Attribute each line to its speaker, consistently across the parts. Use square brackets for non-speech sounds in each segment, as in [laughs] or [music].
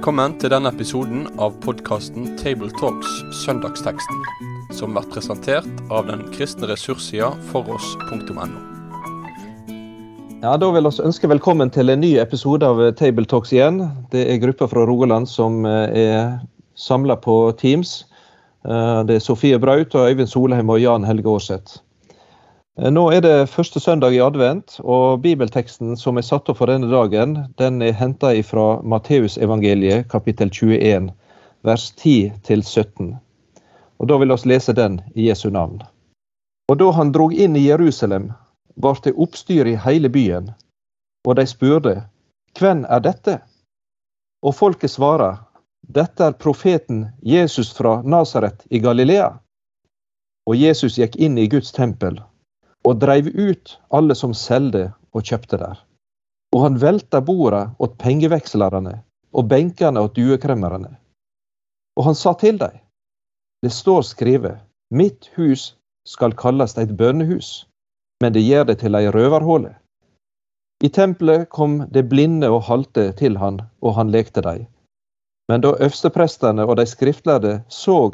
Speaker 1: Velkommen til denne episoden av podkasten Tabletalks Søndagsteksten, som blir presentert av den kristne ressurssida foross.no.
Speaker 2: Ja, Da vil vi ønske velkommen til en ny episode av Tabletalks igjen. Det er grupper fra Rogaland som eh, er samla på Teams. Eh, det er Sofie Braut, og Øyvind Solheim og Jan Helge Aarseth. Eh, nå er det første søndag i advent, og bibelteksten som er satt opp for denne dagen, den er henta fra Matteusevangeliet kapittel 21, vers 10-17. Og Da vil vi lese den i Jesu navn. Og da han drog inn i Jerusalem, var det oppstyr i hele byen, og de spurte, Hvem er dette? Og folket svarer, Dette er profeten Jesus fra Nasaret i Galilea. Og Jesus gikk inn i Guds tempel og dreiv ut alle som solgte og kjøpte der. Og han velta borda åt pengevekslerne og benkene åt duekremmerne. Og han sa til dem, det står skrevet, mitt hus skal kalles et bønnehus, men det gjør det til ei røverhåle. I tempelet kom det blinde og halte til han, og han lekte dem. Men da øversteprestene og de skriftlærde så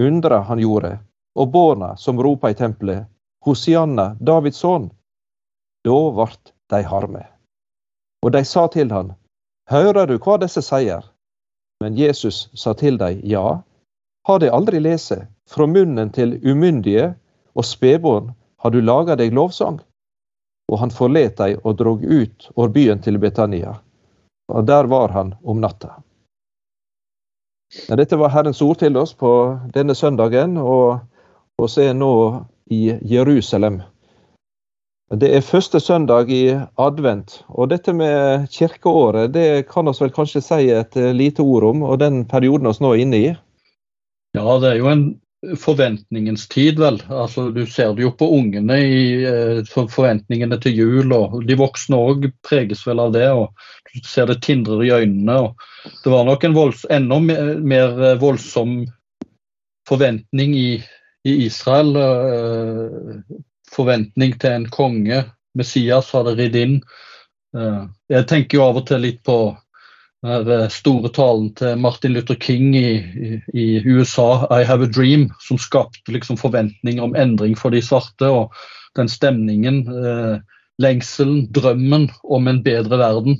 Speaker 2: undra han gjorde, og barna som ropa i tempelet, Hosianna, Davids sønn. Da vart de harme. Og de sa til han, Hører du hva disse sier? Men Jesus sa til dem, Ja, har de aldri lese, fra munnen til umyndige og spedbarn har du laga deg lovsang? Og han forlet dem og drog ut over byen til Betania. Og der var han om natta. Ja, dette var Herrens ord til oss på denne søndagen, og vi er nå i Jerusalem. Det er første søndag i advent, og dette med kirkeåret det kan vi vel kanskje si et lite ord om, og den perioden vi nå er inne i?
Speaker 3: Ja, det er jo en forventningens tid, vel. Altså, du ser det jo på ungene i eh, forventningene til jul, og de voksne òg preges vel av det. og Du ser det tindrer i øynene. og Det var nok en volds, enda mer voldsom forventning i i Israel eh, forventning til en konge. Messias hadde ridd inn. Eh, jeg tenker jo av og til litt på den eh, store talen til Martin Luther King i, i, i, USA, 'I Have a Dream', som skapte liksom forventninger om endring for de svarte. og Den stemningen, lengselen, drømmen om en bedre verden,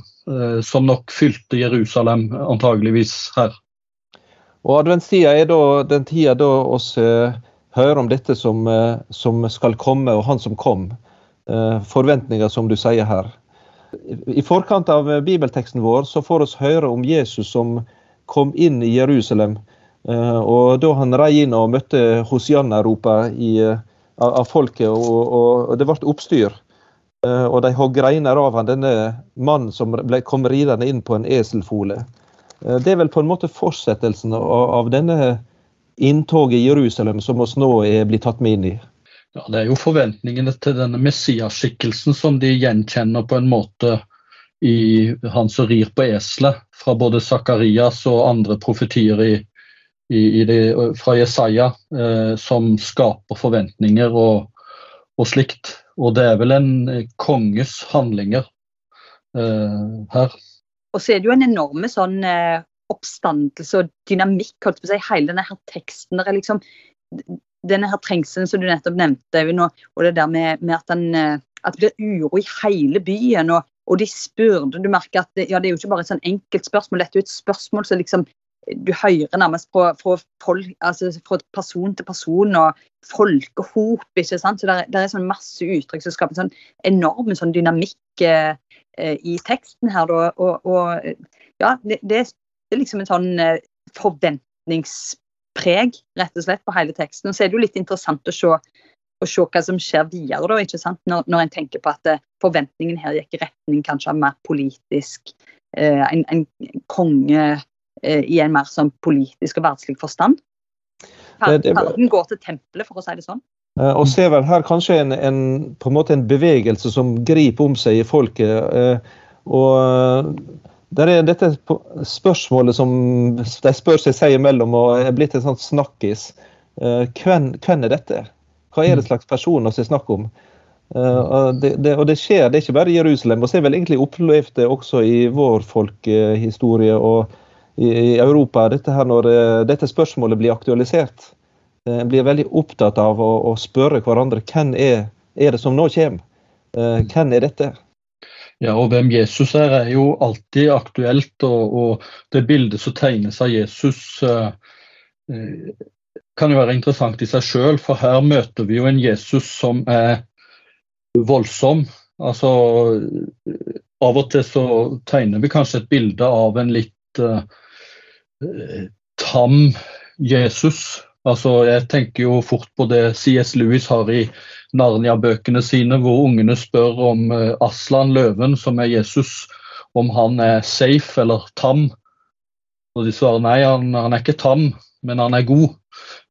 Speaker 3: som nok fylte Jerusalem antageligvis her.
Speaker 2: Og Adventstida er da den tida da oss høre om dette som, eh, som, skal komme, og han som kom. Eh, forventninger, som du sier her. I forkant av eh, bibelteksten vår så får vi høre om Jesus som kom inn i Jerusalem. Og da han rei inn og møtte Hosianna-ropa av folket, og, og, det ble oppstyr. Og de hogg greiner av han, denne mannen som ble, kom ridende inn på en eselfole. Det er vel på en måte fortsettelsen av, av denne inntoget i Jerusalem som oss nå er blitt tatt med inn i?
Speaker 3: Ja, Det er jo forventningene til denne Messias-skikkelsen som de gjenkjenner på en måte i han som rir på eselet, fra både Sakarias og andre profetier i, i, i det, fra Jesaja, eh, som skaper forventninger og, og, slikt. Og det er vel en konges handlinger eh, her.
Speaker 4: Og så er det jo en enorme sånn eh, oppstandelse og dynamikk. holdt på å si, Hele denne her teksten. der er liksom denne her trengselen som du nettopp nevnte, og det der med, med at, den, eh, at, det blir uro i hele byen. og, og de spurte, du merker at det, ja, det er jo ikke bare et sånn enkelt spørsmål, dette er jo et spørsmål som liksom du hører nærmest fra, fra, altså fra, person til person og folkehop. ikke sant? Så Det er, sånn masse uttrykk som skaper en sånn enorm sånn dynamikk eh, eh i teksten her. Da. Og, og ja, det, det, det er liksom en sånn eh, forventningspreg rett og slett på hele teksten. Og så er det jo litt interessant å se, å se hva som skjer videre, da, ikke sant? Når, når en tenker på at eh, forventningen her gikk i retning kanskje av mer politisk eh, en, en, konge eh, i en mer sånn politisk og verdslig forstand. Verden går til tempelet, for å si det sånn.
Speaker 2: Eh, og ser vel her kanskje en, en, på en måte en bevegelse som griper om seg i folket. Og det er dette spørsmålet som de spør seg seg imellom og er blitt en sånn snakkis. Eh, hvem, hvem, er dette? Hva er det slags personer som er snakk om? Eh, det, det, og det, skjer, det er ikke bare i Jerusalem. så har vel egentlig opplevd det også i vår folkehistorie og i Europa dette her når dette spørsmålet blir aktualisert. En blir veldig opptatt av å, å spørre hverandre hvem er, er det som nå kommer. Hvem er dette?
Speaker 3: Ja, og Hvem Jesus er, er jo alltid aktuelt. Og, og det bildet som tegnes av Jesus, eh, kan jo være interessant i seg sjøl. For her møter vi jo en Jesus som er voldsom. Altså, Av og til så tegner vi kanskje et bilde av en litt eh, tam Jesus. Altså, Jeg tenker jo fort på det CS Lewis har i Narnia-bøkene sine, hvor ungene spør om uh, Aslan, løven, som er Jesus, om han er safe eller tam. Og de svarer nei, han, han er ikke tam, men han er god.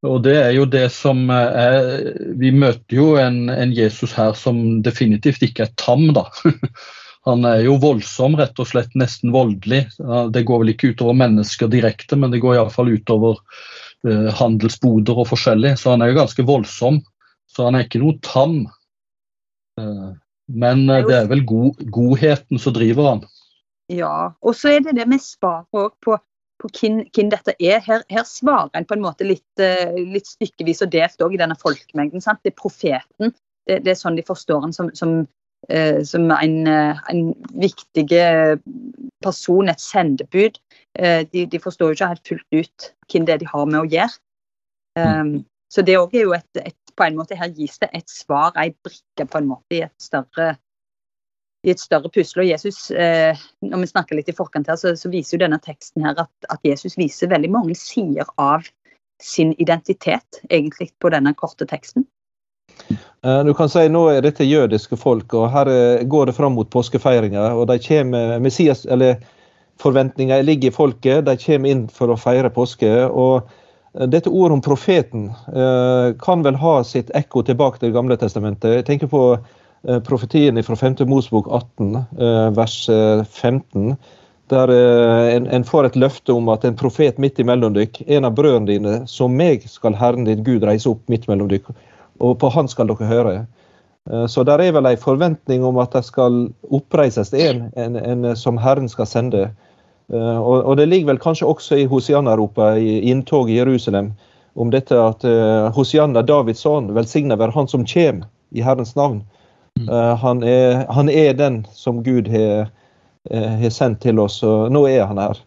Speaker 3: Og det er jo det som er Vi møter jo en, en Jesus her som definitivt ikke er tam, da. [laughs] Han er jo voldsom, rett og slett nesten voldelig. Det går vel ikke utover mennesker direkte, men det går iallfall utover handelsboder og forskjellig. Så han er jo ganske voldsom. Så han er ikke noe tam. Uh, men uh, det er vel god, godheten som driver han.
Speaker 4: Ja, og så er det det med svaret på på hvem, hvem dette er. Her, her, svarer en på en måte litt, litt stykkevis og delt òg i denne folkemengden. Sant? Det er profeten. Det, det, er sånn de forstår han som, som, som en, en, viktig person, et sendebud. De, de, forstår jo ikke helt fullt ut hvem det er de har med å gjøre. Um, så det òg er jo et, et, På en måte her gis det et svar, ei brikke på en måte i et større i et større pussel. Og Jesus, eh, når vi snakker litt i forkant her, så, så viser jo denne teksten her at, at, Jesus viser veldig mange sider av sin identitet, egentlig, på denne korte teksten.
Speaker 2: Eh, du kan si Nå er dette jødiske folk, og her eh, går det fram mot påskefeiringa. og de kommer, Messias, eller Forventninger ligger i folket, de kommer inn for å feire påske. og eh, dette ordet om profeten eh, kan vel ha sitt ekko tilbake til Det gamle testamentet. Jeg tenker på Eh, profetien fra 5. Mosbok 18, eh, vers 15. Eh, der en, en, får et løfte om at en profet midt imellom dykk, en av brødrene dine, som meg skal Herren din Gud reise opp midt mellom dykk, og på Han skal dere høre. Så der er vel en forventning om at det skal oppreises en, en, en som Herren skal sende. Og, og, det ligger vel kanskje også i Hosianna-ropet i inntoget i Jerusalem om dette at Hosianna, Davids sønn, velsigna være Han som kommer i Herrens navn. Uh, han, er, han, er, den som Gud har, uh, sendt til oss, og nå er han her.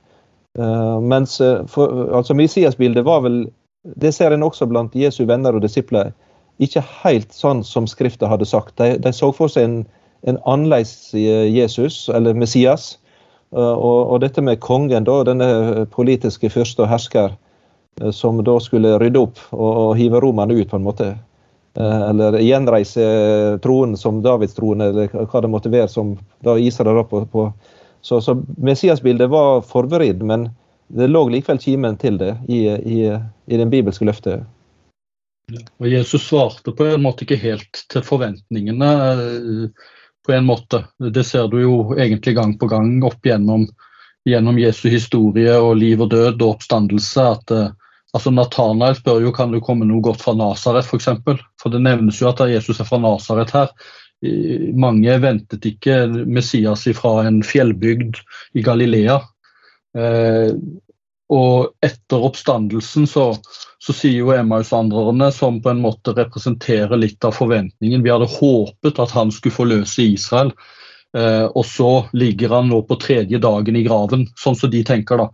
Speaker 2: Uh, mens for, altså Messias-bildet var vel Det ser en også blant Jesu venner og disipler. Ikke helt sånn som Skrifta hadde sagt. De, de, så for seg en, en annerledes Jesus, eller Messias. Og, og, dette med kongen, da, denne politiske fyrste og hersker, som da skulle rydde opp og, og hive romerne ut, på en måte. Eh, eller gjenreise tronen som Davids trone, eller hva det måtte være som da Israel på. på. Så, så Messias-bildet var forberedt, men det lå likevel kimen til det i, i, i den bibelske løftet.
Speaker 3: Og Jesus svarte på en måte ikke helt til forventningene. Eh, på en måte. Det ser du jo egentlig gang på gang opp gjennom, gjennom Jesu historie og liv og død og oppstandelse. at uh, Altså Nathanael spør jo kan det komme noe godt fra Nasaret, f.eks. For, eksempel. for det nevnes jo at Jesus er fra Nasaret her. Mange ventet ikke Messias fra en fjellbygd i Galilea. Eh, og etter oppstandelsen så, så sier jo Emmaus-andrerne, som på en måte representerer litt av forventningen Vi hadde håpet at han skulle forløse Israel. Eh, og så ligger han nå på tredje dagen i graven, sånn som de tenker. da.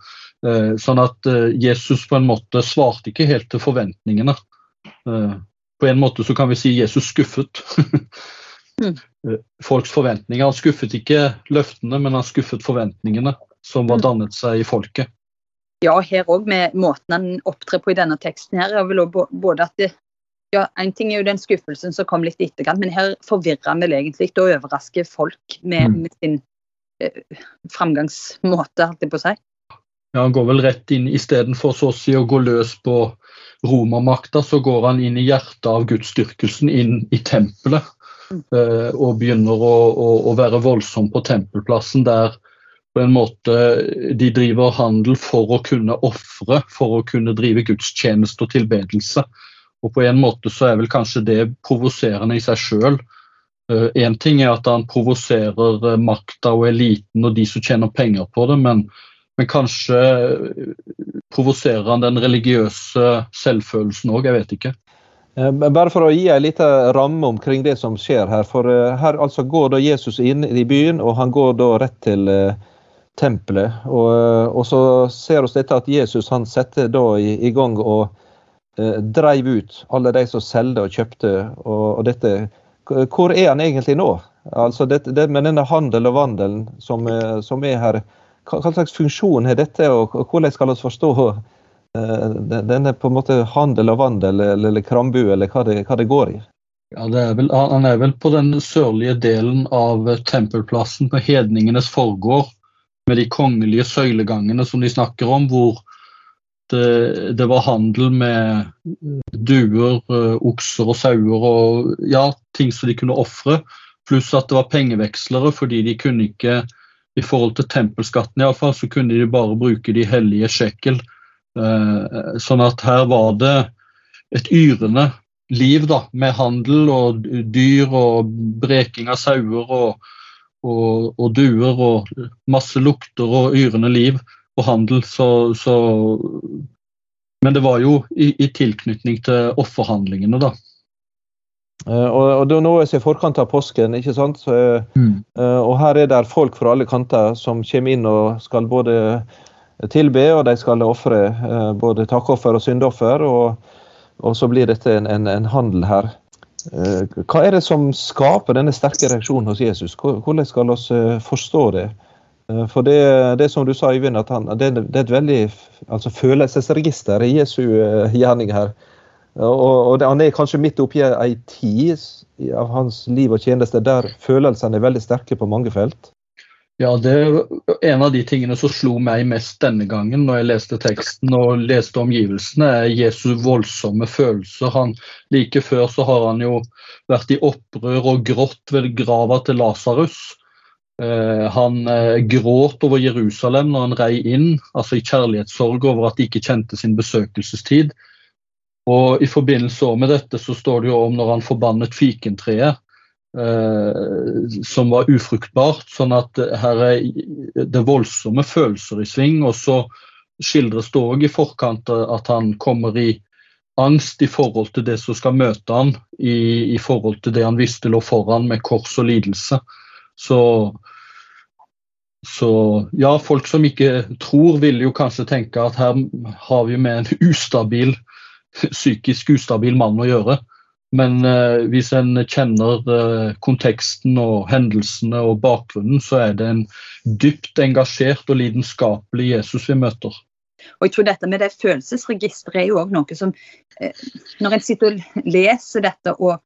Speaker 3: Eh, sånn at eh, Jesus på en måte svarte ikke helt til forventningene. Eh, på en måte så kan vi si Jesus skuffet. [laughs] Mm. Folks forventninger. Han skuffet ikke løftene, men han skuffet forventningene som var mm. dannet seg i folket.
Speaker 4: Ja, her òg med måten han opptrer på i denne teksten her. Vil også både at det, ja, En ting er jo den skuffelsen som kom litt i etterkant, men her forvirrer han vel egentlig og overrasker folk med, mm. med sin eh, framgangsmåte, holdt jeg på å si.
Speaker 3: Ja, Han går vel rett inn istedenfor så å si å gå løs på romermakta, så går han inn i hjertet av gudsdyrkelsen, inn i tempelet. Mm. Eh, og begynner å, å, å, være voldsom på tempelplassen, der på en måte de driver handel for å kunne ofre, for å kunne drive gudstjeneste og tilbedelse. Og på en måte så er vel kanskje det provoserende i seg sjøl. Én uh, ting er at han provoserer makta og eliten og de som tjener penger på det, men men kanskje provoserer han den religiøse selvfølelsen òg, jeg vet ikke.
Speaker 2: Eh, bare for å gi en liten ramme omkring det som skjer her. For eh, her altså går da Jesus inn i byen, og han går da rett til tempelet. Og, og, så ser vi dette at Jesus han setter da i, i gang og eh, dreiv ut alle de som solgte og kjøpte. Og, og, dette, Hvor er han egentlig nå? Altså det, det med denne handel og vandelen som, som er her, hva, hva, slags funksjon har dette, og, og hvordan skal vi forstå Eh, den er på en måte handel og vandel eller, eller krambu, eller hva det, hva det går i?
Speaker 3: Ja, er vel, Han er vel på den sørlige delen av tempelplassen på hedningenes forgård, med de kongelige søylegangene som de snakker om, hvor det, det var handel med duer, eh, okser og sauer og ja, ting som de kunne ofre. Pluss at det var pengevekslere, fordi de kunne ikke, i forhold til tempelskatten iallfall, så kunne de bare bruke de hellige shekel Eh, sånn at her var det et yrende liv da, med handel og dyr og breking av sauer og, og, og duer og masse lukter og yrende liv og handel. Så, så Men det var jo i, i tilknytning til offerhandlingene, da.
Speaker 2: Uh, og, og det er nå er i forkant av påsken, ikke sant? Så, mm. uh, og her er det folk fra alle kanter som kommer inn og skal både tilbe, og de skal ofre eh, både takkoffer og syndoffer. Og, og, så blir dette en, en, en, handel her. Eh, hva er det som skaper denne sterke reaksjonen hos Jesus? Hvordan skal vi eh, forstå det? For det, det som du sa, Øyvind, at han, det, det, er et veldig altså følelsesregister i Jesu gjerning her. Og, og Han er kanskje midt oppi ei tid av hans liv og tjeneste der følelsene er veldig sterke på mange felt.
Speaker 3: Ja, det er En av de tingene som slo meg mest denne gangen når jeg leste teksten og leste omgivelsene, er Jesu voldsomme følelser. Han, like før så har han jo vært i opprør og grått ved grava til Lasarus. Eh, han eh, gråt over Jerusalem når han rei inn, altså i kjærlighetssorg over at de ikke kjente sin besøkelsestid. Og I forbindelse med dette så står det jo om når han forbannet fikentreet. Eh, som var ufruktbart. Sånn at her er det voldsomme følelser i sving. Og så skildres det òg i forkant at han kommer i angst i forhold til det som skal møte han, i, i forhold til det han visste lå foran med kors og lidelse. Så, så ja, folk som ikke tror, vil jo kanskje tenke at her har vi med en ustabil, psykisk ustabil mann å gjøre. Men eh, hvis en kjenner eh, konteksten og hendelsene og bakgrunnen, så er det en dypt engasjert og lidenskapelig Jesus vi møter.
Speaker 4: Og jeg tror dette med det følelsesregisteret er jo òg noe som eh, Når en sitter og leser dette, og,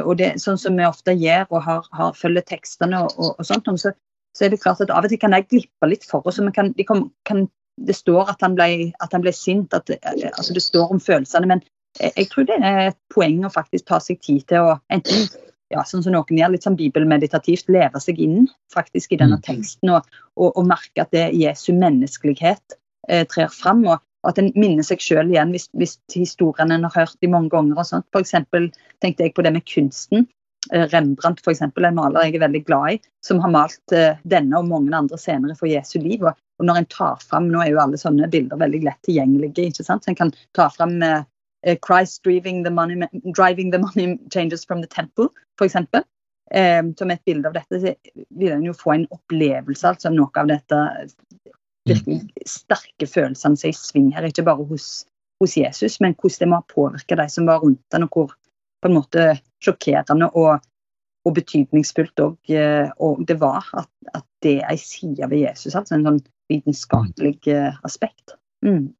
Speaker 4: og det, sånn som vi ofte gjør og har, har følger tekstene og, og, og sånt, så, så, er det klart at av og til kan jeg glippe litt for oss. Kan, de kan, kan, det står at han ble, at han ble sint, at eh, altså det står om følelsene, men jeg tror det er et poeng å faktisk ta seg tid til å enten ja, sånn som noen gjør, litt sånn bibelmeditativt, leve seg inn faktisk i denne mm. teksten og, og, og merke at det Jesu menneskelighet eh, trer fram. Og, og at en minner seg sjøl igjen hvis, hvis historien en har hørt de mange ganger. og sånt. Eksempel tenkte jeg på det med kunsten. Eh, Rembrandt, for eksempel, en maler jeg er veldig glad i, som har malt eh, denne og mange andre senere for Jesu liv. Og, og når en tar fram, Nå er jo alle sånne bilder veldig lett tilgjengelige. ikke sant? Så en kan ta fram eh, Christ driving the, money, driving the money changes from the temple, f.eks. Um, som et bilde av dette, så vil en jo få en opplevelse altså noe av dette virkelig sterke følelsene som i sving her, ikke bare hos, hos, Jesus, men hvordan det må ha påvirka de som var rundt den, og hvor på en måte sjokkerende og, og betydningsfullt og, eh, og, det var at, at det er ei side ved Jesus, altså en sånn vitenskapelig aspekt. Mm.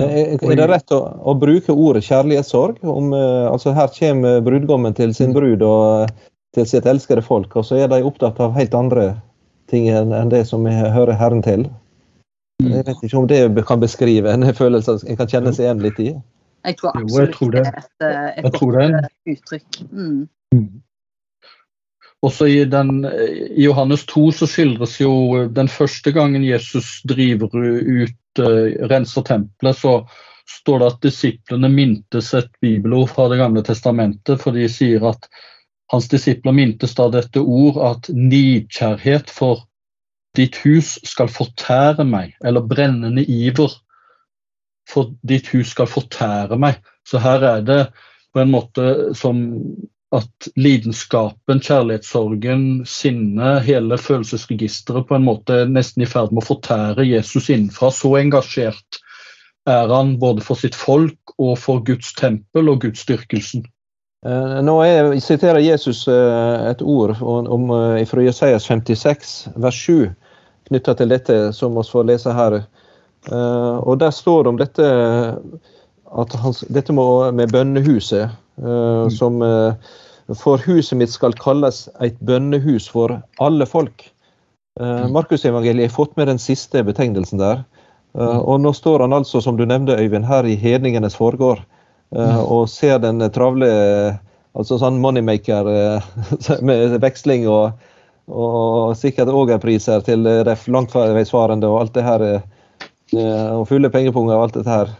Speaker 2: Eh, er det rett å, å bruke ordet kjærlighetssorg? Om, eh, altså her kommer brudgommen til sin mm. brud og eh, til sitt elskede folk, og så er de opptatt av helt andre ting enn det som hører Herren til. Mm. Jeg vet ikke om det kan beskrive en følelse en kan kjenne seg igjen litt i.
Speaker 4: Jeg tror absolutt jo, jeg det er et, et godt uttrykk. Mm. mm.
Speaker 3: Også i, den, I Johannes 2 så skildres jo den første gangen Jesus driver ut renser tempelet, så står det at disiplene mintes et bibelord fra Det gamle testamentet, for de sier at hans disipler mintes da dette ord at nidkjærhet for ditt hus skal fortære meg, eller brennende iver for ditt hus skal fortære meg. Så her er det på en måte som at lidenskapen, kjærlighetssorgen, sinnet, hele følelsesregisteret på en måte nesten i ferd med å fortære Jesus innenfra. Så engasjert er han både for sitt folk og for Guds tempel og Guds styrkelsen.
Speaker 2: Eh, nå jeg siterer Jesus eh, et ord om, eh, fra Jesajas 56, vers 7, knytta til dette, som vi får lese her. Og Der står det om dette at hans, dette med bønnehuset. Som For huset mitt skal kalles et bønnehus for alle folk. Mm. Markusevangeliet har fått med den siste betegnelsen der. Mm. Og nå står han altså, som du nevnte, Øyvind, her i hedningenes forgård. Eh, mm. og ser den travle altså sånn moneymaker eh, [laughs] med veksling og, og sikkert Åger-priser til de langtveisvarende og alt det her. Eh, og fulle pengepunger og alt dette her.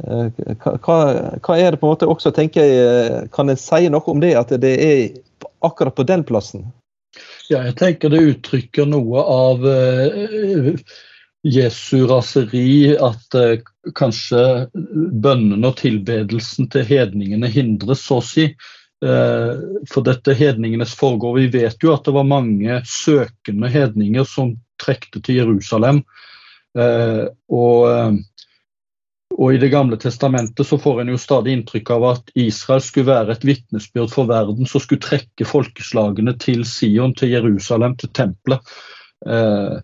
Speaker 2: Hva, hva, er det på en måte også, tenker jeg, Kan en si noe om det, at det er akkurat på den plassen?
Speaker 3: Ja, jeg tenker det uttrykker noe av Jesu raseri at eh, kanskje bønnen og tilbedelsen til hedningene hindres, så å si. Eh, for dette hedningenes foregår. Vi vet jo at det var mange søkende hedninger som trekte til Jerusalem. Eh, og, eh, og, i Det gamle testamentet så får en jo stadig inntrykk av at Israel skulle være et vitnesbyrd for verden som skulle trekke folkeslagene til Sion, til Jerusalem, til tempelet. Eh,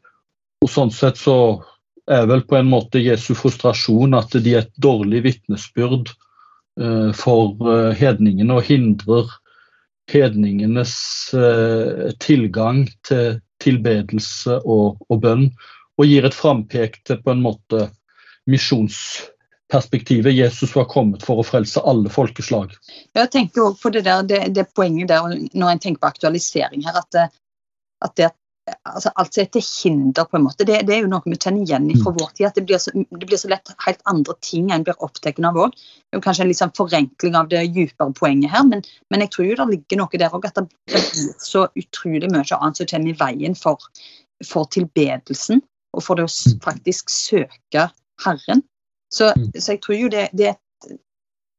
Speaker 3: og Sånn sett så er vel på en måte Jesu frustrasjon at de er et dårlig vitnesbyrd eh, for uh, hedningene og hindrer hedningenes eh, tilgang til tilbedelse og, og, bønn. Og gir et frampek til på en måte misjonsperspektivet. Jesus var kommet for å frelse alle folkeslag.
Speaker 4: Jeg tenker også på det, der, det, det poenget der når en tenker på aktualisering her, at, at det altså alt som er til hinder, på en måte. Det, det, er jo noe vi kjenner igjen fra mm. vår tid. at Det blir så, det blir så lett helt andre ting en blir opptatt av òg. Det er kanskje en liksom forenkling av det dypere poenget her, men, men, jeg tror jo det ligger noe der òg. At det blir så utrolig mye annet som kommer i veien for, for tilbedelsen, og for det å mm. faktisk søke Herren. Så, mm. så jeg tror jo det, det er et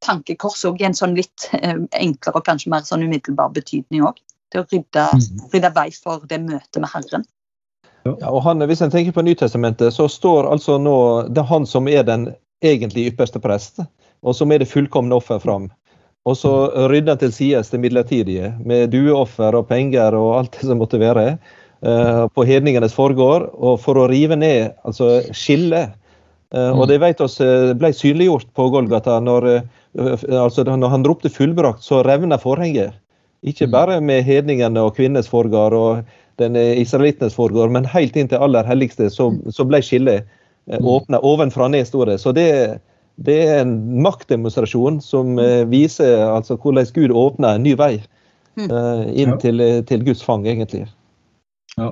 Speaker 4: tankekors òg i en sånn litt eh, enklere og kanskje mer sånn umiddelbar betydning òg Det å rydde, mm. rydde vei for det møtet med Herren.
Speaker 2: Ja, og han, Hvis en tenker på Nytestamentet, så står altså nå det er han som er den egentlig ypperste prest, og som er det fullkomne offer fram. Og så rydder han til sides det midlertidige, med dueoffer og penger og alt det som måtte være, eh, på hedningenes forgård, og for å rive ned, altså skille. Uh, og mm. det vet oss uh, ble synliggjort på Golgata når, altså, når han ropte 'fullbrakt', så revna forhenget. Ikke mm. bare med hedningene og kvinnenes forgård og den israelittenes forgård, men helt inn til aller helligste så, mm. så ble skillet eh, åpna ovenfra ned, sto det. Så det, det, er en maktdemonstrasjon som eh, viser altså hvordan Gud åpner en ny vei inn til, til, Guds fang, egentlig.
Speaker 3: Ja.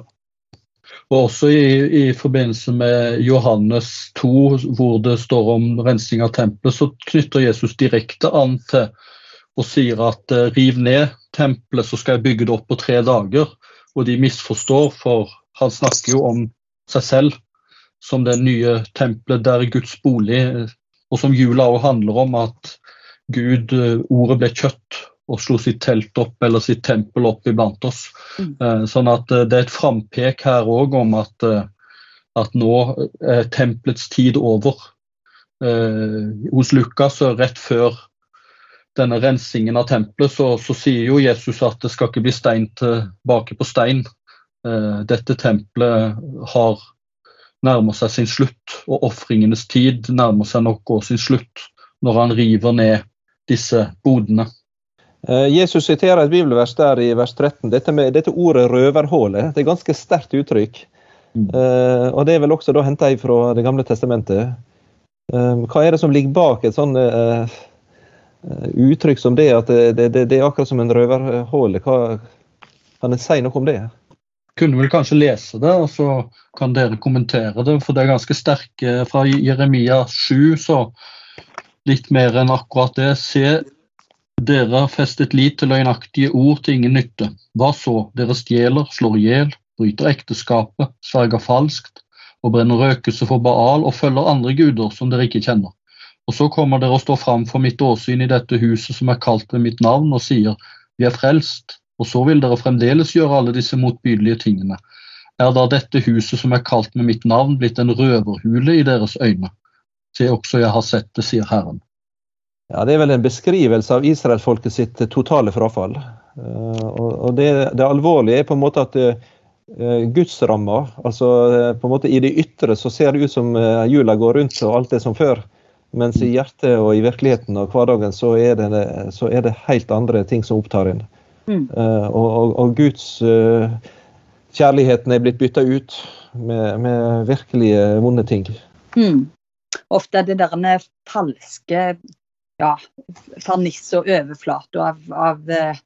Speaker 3: Og også i, i, forbindelse med Johannes 2, hvor det står om rensing av tempelet, så knytter Jesus direkte an til og sier at riv ned tempelet, så skal jeg bygge det opp på tre dager. Og de misforstår, for han snakker jo om seg selv som det nye tempelet der Guds bolig, og som jula òg handler om at Gud, ordet ble kjøtt og slo sitt telt opp, eller sitt tempel opp iblant oss. Mm. Eh, sånn at eh, det er et frampek her òg om at, eh, at, nå er tempelets tid over. Hos Lukas, rett før denne rensingen av tempelet, så, så, sier jo Jesus at det skal ikke bli stein tilbake på stein. Dette tempelet har nærmer seg sin slutt, og ofringenes tid nærmer seg nok også sin slutt, når han river ned disse bodene.
Speaker 2: Uh, Jesus siterer et bibelvers der i vers 13. Dette, med, dette ordet 'røverhålet' det er et ganske sterkt uttrykk. Mm. Uh, og Det er vel også da henta fra Det gamle testamentet. hva er det som ligger bak et sånt uh, uttrykk som det, at det, det, det er akkurat som en røverhåle. Kan en si noe om det?
Speaker 3: Kunne vel kanskje lese det, og så kan dere kommentere det. For det er ganske sterke fra Jeremia 7, så litt mer enn akkurat det. Se, dere har festet lit til løgnaktige ord til ingen nytte. Hva så? Dere stjeler, slår i hjel, bryter ekteskapet, sverger falskt og brenner røkelse for Baal og følger andre guder som dere ikke kjenner. Og så kommer dere og står fram for mitt åsyn i dette huset som er kalt ved mitt navn, og sier vi er frelst, og så vil dere fremdeles gjøre alle disse motbydelige tingene. Er da dette huset som er kalt med mitt navn, blitt en røverhule i deres øyne? Se også jeg har sett det, sier Herren.
Speaker 2: Ja, Det er vel en beskrivelse av israelsfolket sitt totale frafall. Eh, og det, det alvorlige er på en måte at uh, gudsramma, altså på en måte i det ytre så ser det ut som jula går rundt og alt er som før. Mens i hjertet og i virkeligheten og hverdagen så er det, så er det helt andre ting som opptar en. Mm. Og, og, og, Guds kjærligheten er blitt bytta ut med, med virkelige vonde ting.
Speaker 4: Mm. Ofte er det der falske ja, ferniss og overflate av, av, eh,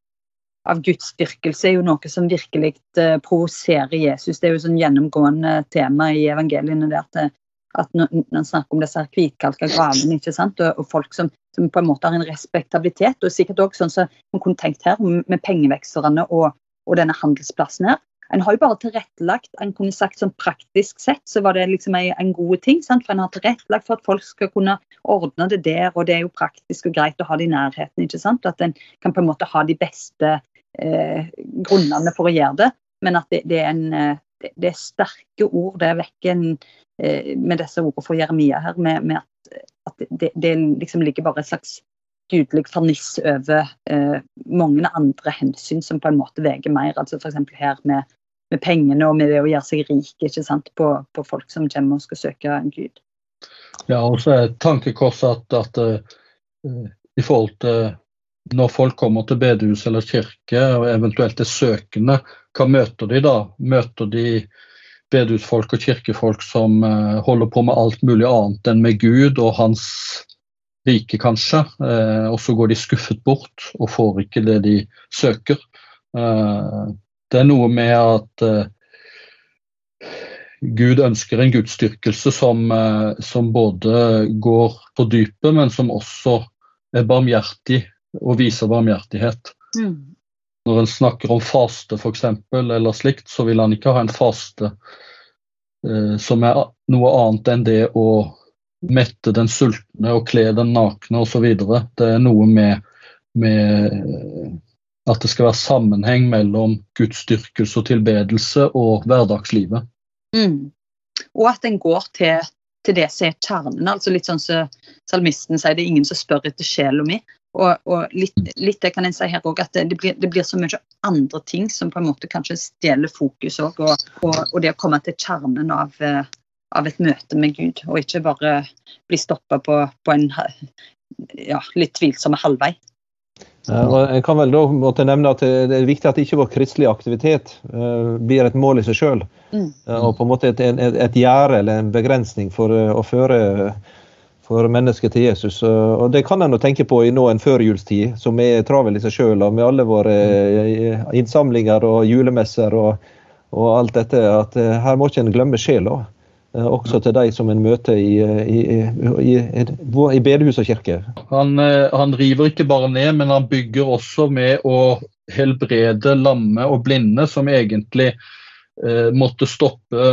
Speaker 4: av gudsdyrkelse er jo noe som virkelig uh, provoserer Jesus. Det er jo sånn gjennomgående tema i evangeliene. der at at når man snakker om disse hvitkalka gravene ikke sant? Og, og folk som, som, på en måte har en respektabilitet, og sikkert også sånn som man kunne tenkt her, med pengevekslerne og, og, denne handelsplassen her. En har jo bare tilrettelagt en kunne sagt sånn praktisk sett så var det liksom en, en god ting. Sant? For en har tilrettelagt for at folk skal kunne ordne det der, og det er jo praktisk og greit å ha det i nærheten. ikke sant? At en kan på en måte ha de beste eh, grunnene for å gjøre det, men at det, det er en eh, det, det, er sterke ord. Det er vekker en Eh, med disse ordene for Jeremia her, med, med at, at det, liksom ligger bare et slags gudelig ferniss over eh, mange andre hensyn som på en måte veier mer. altså F.eks. her med, med, pengene og med det å gjøre seg rik ikke sant, på, på folk som kommer og skal søke en gud.
Speaker 3: Ja, og så er tankekorset at, at uh, i forhold til når folk kommer til bedehus eller kirke og eventuelt er søkende, hva møter de da? Møter de bedehusfolk og kirkefolk som uh, holder på med alt mulig annet enn med Gud og hans rike, kanskje. Uh, og så går de skuffet bort og får ikke det de søker. Uh, det er noe med at Gud ønsker en gudsdyrkelse som, som, både går på dypet, men som også er barmhjertig og viser barmhjertighet. Mm. Når en snakker om faste f.eks., eller slikt, så vil han ikke ha en faste uh, som er noe annet enn det å mette den sultne og kle den nakne osv. Det er noe med, med, at det skal være sammenheng mellom gudsdyrkelse og tilbedelse og hverdagslivet.
Speaker 4: Mm. Og at en går til, til, det som er kjernen. altså Litt sånn som salmisten sier, det er ingen som spør etter sjela mi. Og, og litt, litt, det kan jeg si her også, at det blir, det blir, så mye andre ting som på en måte kanskje stjeler fokus òg. Og, og, og, det å komme til kjernen av, eh, av, et møte med Gud, og ikke bare bli stoppa på, på, en ja, litt tvilsomme halvvei.
Speaker 2: Ja, jeg kan vel da måtte nevne at Det er viktig at ikke vår kristelige aktivitet uh, blir et mål i seg sjøl. Mm. Uh, og på en måte et, et, et gjerde eller en begrensning for uh, å føre for mennesket til Jesus. Og Det kan en tenke på i nå en førjulstid, som er travel i seg sjøl, med alle våre eh, innsamlinger og julemesser og, og alt dette. At eh, her må ikke en glemme sjela. Eh, også til de som en møter i, i, i, i bedehus og kirke.
Speaker 3: Han, han, river ikke bare ned, men han bygger også med å helbrede lamme og blinde, som egentlig Eh, måtte stoppe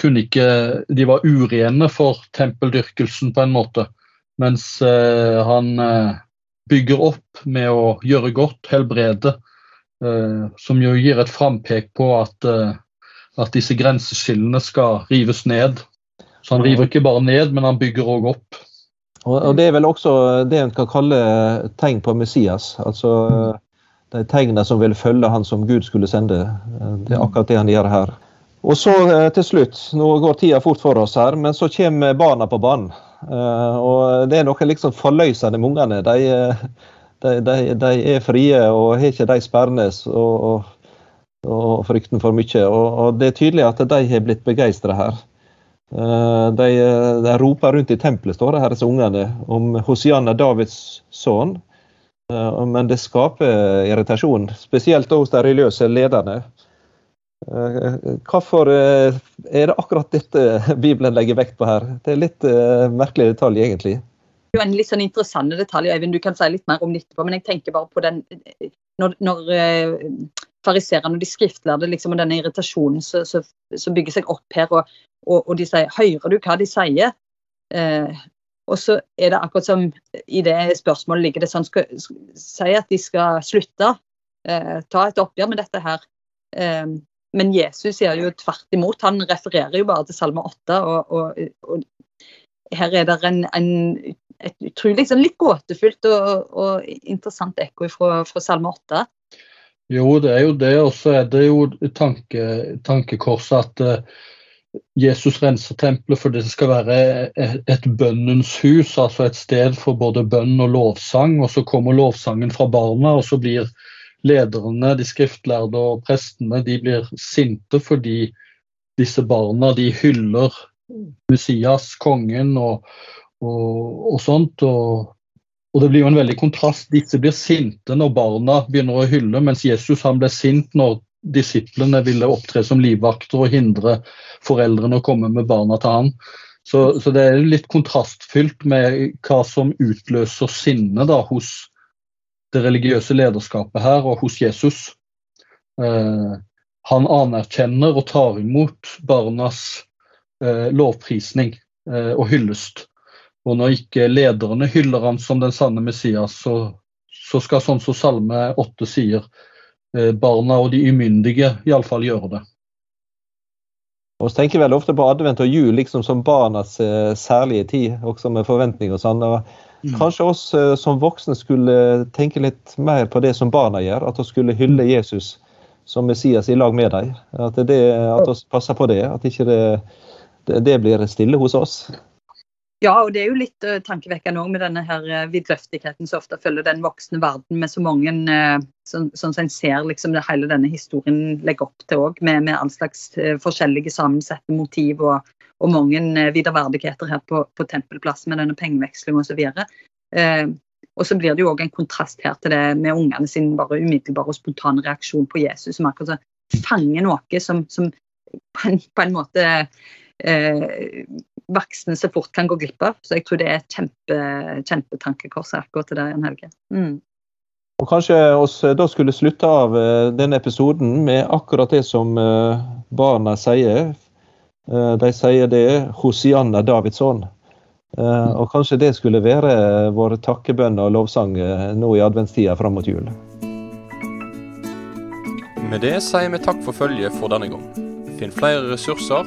Speaker 3: kunne ikke, De var urene for tempeldyrkelsen på en måte. Mens eh, han eh, bygger opp med å gjøre godt, helbrede, som jo gir et frampek på at, at disse grenseskillene skal rives ned. Så han river ikke bare ned, men han bygger òg opp.
Speaker 2: Og, Det er vel også det en kan kalle tegn på Messias. altså de tegnene som vil følge han som Gud skulle sende. Det er akkurat det han gjør her. Og så eh, til slutt, nå går tida fort for oss her, men så kommer barna på banen. Eh, og det er noe liksom forløsende med ungene. De, eh, de, de, de, er frie og har ikke de sperrene. og, og, og, frykten for mye. Og, og, det er tydelig at de har blitt begeistra her. De, de, roper rundt i tempelet, står det her, disse ungene, om Hosianna, Davids sønn. Eh, men det skaper irritasjon, spesielt hos de religiøse lederne. Eh, hvorfor eh, er det akkurat dette Bibelen legger vekt på her? Det er litt merkelig detalj, egentlig.
Speaker 4: Det er en litt sånn interessant detalj, Øyvind. Du kan si litt mer om det etterpå. Men jeg tenker bare på den Når, når fariserene og de skriftlærde liksom, og denne irritasjonen som bygger seg opp her. Og, og, og, de sier 'hører du hva de sier'? Eh, og så er det akkurat som i det spørsmålet ligger det sånn skal, Si at de skal slutte, eh, ta et oppgjør med dette her. Eh, men Jesus sier jo tvert imot. Han refererer jo bare til Salme 8. Og, og, og her er det en, en, et utrolig sånn litt gåtefullt og, og interessant ekko fra, fra Salme 8.
Speaker 3: Jo, det er jo det. Og så er det jo tanke, tankekorset at uh, Jesus renser tempelet fordi det skal være et, et bønnens hus, altså et sted for både bønn og lovsang. Og så kommer lovsangen fra barna, og så blir lederne, de skriftlærde og prestene de blir sinte fordi disse barna de hyller Messias, kongen og, og, og sånt. Og, og, det blir jo en veldig kontrast. Disse blir sinte når barna begynner å hylle, mens Jesus han ble sint når disiplene ville opptre som livvakter og hindre foreldrene å komme med barna til han. Så, så det er litt kontrastfylt med hva som utløser sinne da, hos det religiøse lederskapet her og hos Jesus. Eh, han anerkjenner og tar imot barnas eh, lovprisning eh, og hyllest. Og når ikke lederne hyller han som den sanne Messias, så, så skal sånn som Salme 8 sier, eh, barna og de umyndige iallfall gjøre det.
Speaker 2: Så tenker vel ofte på advent og jul liksom som barnas eh, særlige tid, også med forventninger og sånn. og Mm. Kanskje oss eh, som voksne skulle tenke litt mer på det som barna gjør. At vi skulle hylle Jesus som Messias i lag med dem. At, det, at vi passer på det. At ikke det, det, blir stille hos oss.
Speaker 4: Ja, og det er jo litt uh, tankevekkende òg med denne her uh, vidløftigheten som ofte følger den voksne verden, med så mange uh, Sånn som en ser liksom det hele denne historien legger opp til òg, med, med all slags uh, forskjellige sammensatte motiv og, og mange uh, viderverdigheter her på, på Tempelplass med denne pengeveksling osv. Uh, og så blir det jo òg en kontrast her til det med ungene sin bare umiddelbare og spontane reaksjon på Jesus, som akkurat så fanger noe som, som på, en, på en måte eh, voksne så fort kan gå glipp av. Så jeg tror det er et kjempe, kjempetankekors akkurat til deg, Jan Helge. Mm.
Speaker 2: Og Kanskje oss eh, da skulle slutte av eh, denne episoden med akkurat det som eh, barna sier. De sier det Hosianna Davidsson. Og kanskje det skulle være vår takkebønn og lovsang nå i adventstida fram mot jul.
Speaker 1: Med det sier vi takk for følget for denne gang. Finn flere ressurser,